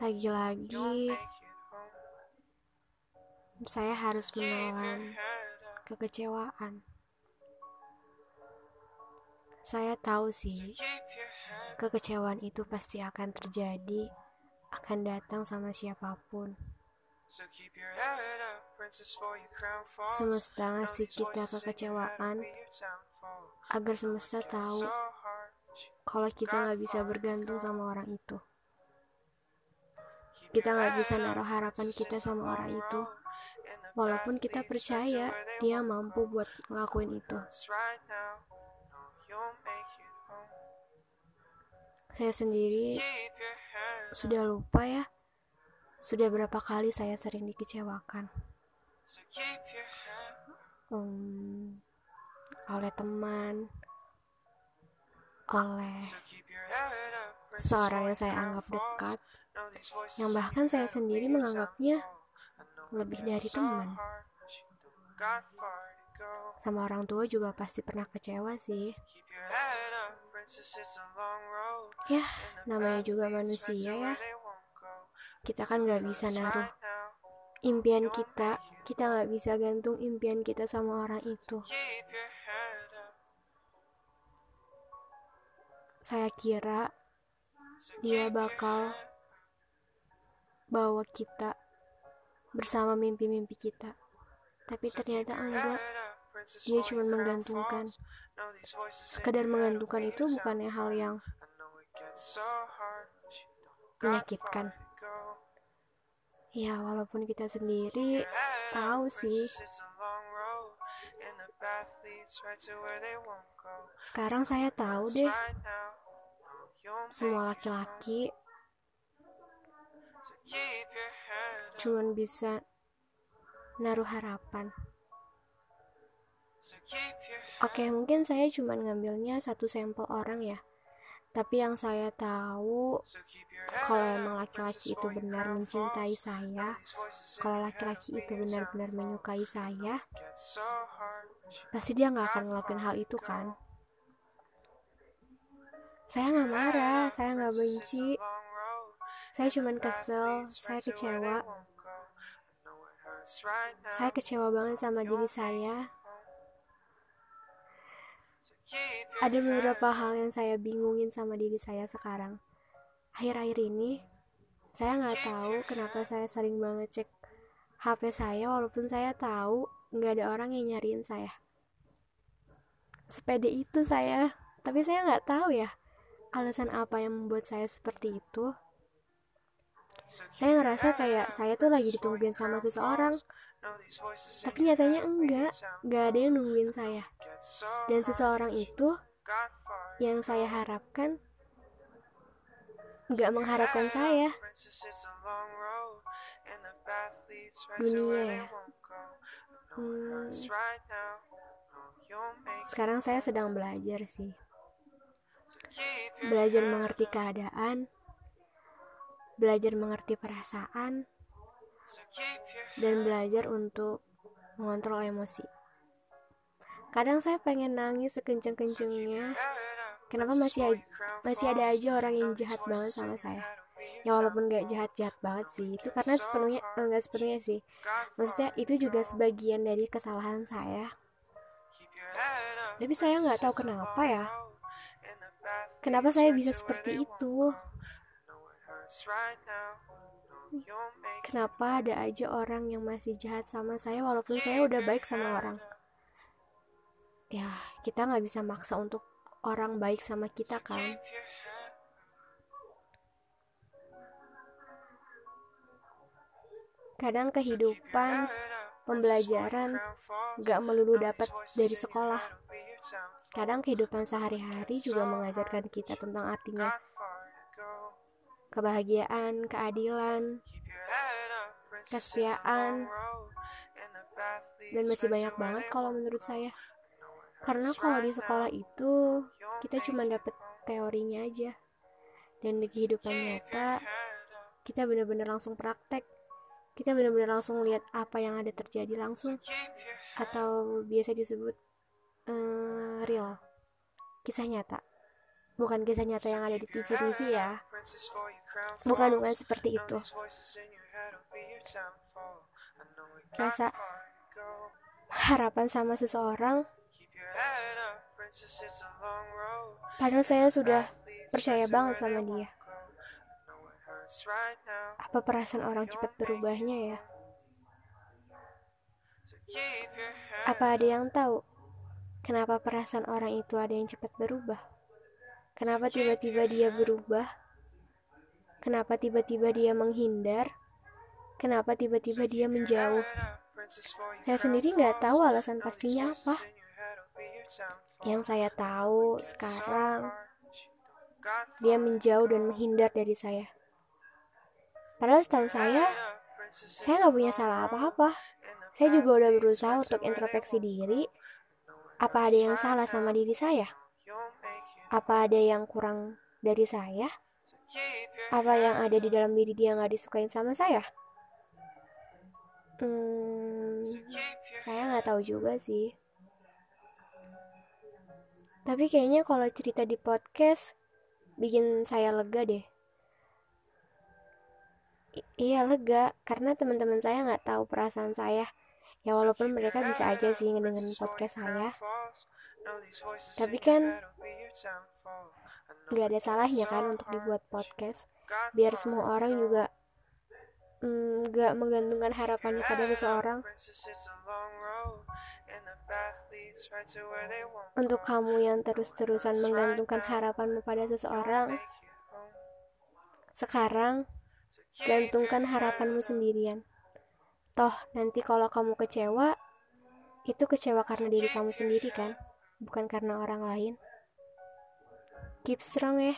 Lagi-lagi. saya harus menelan kekecewaan. Saya tahu sih, kekecewaan itu pasti akan terjadi, akan datang sama siapa pun. Semesta ngasih kita kekecewaan agar semesta tahu kalau kita nggak bisa bergantung sama orang itu. Kita nggak bisa naruh harapan kita sama orang itu, walaupun kita percaya dia mampu buat ngelakuin itu. Saya sendiri sudah lupa ya, sudah berapa kali saya sering dikecewakan. Hmm, oleh teman, oleh seorang yang saya anggap dekat, yang bahkan saya sendiri menganggapnya lebih dari teman. Sama orang tua juga pasti pernah kecewa sih. Ya, namanya juga manusia ya. Kita kan gak bisa naruh impian kita, kita gak bisa gantung impian kita sama orang itu. Saya kira dia bakal bawa kita bersama mimpi-mimpi kita. Tapi ternyata enggak. Dia cuma menggantungkan. Sekadar menggantungkan itu bukannya hal yang menyakitkan. Ya, walaupun kita sendiri tahu sih sekarang saya tahu deh, semua laki-laki cuman bisa naruh harapan. Oke, mungkin saya cuman ngambilnya satu sampel orang ya. Tapi yang saya tahu, kalau emang laki-laki itu benar mencintai saya, kalau laki-laki itu benar-benar menyukai saya, pasti dia nggak akan ngelakuin hal itu kan? Saya nggak marah, saya nggak benci, saya cuman kesel, saya kecewa. Saya kecewa banget sama diri saya. Ada beberapa hal yang saya bingungin sama diri saya sekarang. Akhir-akhir ini, saya nggak tahu kenapa saya sering banget cek HP saya walaupun saya tahu nggak ada orang yang nyariin saya. Sepede itu saya, tapi saya nggak tahu ya alasan apa yang membuat saya seperti itu. Saya ngerasa kayak saya tuh lagi ditungguin sama seseorang, tapi nyatanya enggak, enggak ada yang nungguin saya. Dan seseorang itu yang saya harapkan enggak mengharapkan saya. Dunia ya. Hmm, sekarang saya sedang belajar sih. Belajar mengerti keadaan, belajar mengerti perasaan, dan belajar untuk mengontrol emosi. Kadang saya pengen nangis sekenceng-kencengnya. Kenapa masih masih ada aja orang yang jahat banget sama saya? Ya walaupun gak jahat-jahat banget sih, itu karena sepenuhnya enggak eh, sepenuhnya sih. Maksudnya itu juga sebagian dari kesalahan saya. Tapi saya nggak tahu kenapa ya. Kenapa saya bisa seperti itu? Kenapa ada aja orang yang masih jahat sama saya walaupun saya udah baik sama orang? Ya, kita nggak bisa maksa untuk orang baik sama kita kan? Kadang kehidupan, pembelajaran gak melulu dapat dari sekolah. Kadang kehidupan sehari-hari juga mengajarkan kita tentang artinya kebahagiaan, keadilan, kesetiaan, dan masih banyak banget kalau menurut saya. Karena kalau di sekolah itu kita cuma dapat teorinya aja, dan di kehidupan nyata kita benar-benar langsung praktek. Kita benar-benar langsung lihat apa yang ada terjadi langsung, atau biasa disebut uh, real, kisah nyata bukan kisah nyata yang ada di TV-TV ya bukan bukan seperti itu. Rasa harapan sama seseorang? Padahal saya sudah percaya banget sama dia. Apa perasaan orang cepat berubahnya ya? Apa ada yang tahu kenapa perasaan orang itu ada yang cepat berubah? Kenapa tiba-tiba dia berubah kenapa tiba-tiba dia menghindar kenapa tiba-tiba dia menjauh saya sendiri nggak tahu alasan pastinya apa. Yang saya tahu sekarang, dia menjauh dan menghindar dari saya. Padahal setahu saya, saya nggak punya salah apa-apa. Saya juga udah berusaha untuk introspeksi diri. Apa ada yang salah sama diri saya? Apa ada yang kurang dari saya? Apa yang ada di dalam diri dia nggak disukain sama saya? Hmm, saya nggak tahu juga sih. Tapi kayaknya kalau cerita di podcast bikin saya lega deh. I iya lega, karena teman-teman saya nggak tahu perasaan saya. Ya walaupun mereka bisa aja sih ngedengerin podcast saya. Tapi kan nggak ada salahnya kan untuk dibuat podcast. Biar semua orang juga nggak mm, menggantungkan harapannya pada seseorang. untuk kamu yang terus-terusan menggantungkan harapanmu pada seseorang sekarang gantungkan harapanmu sendirian. Toh nanti kalau kamu kecewa itu kecewa karena diri kamu sendiri kan bukan karena orang lain. Keep strong ya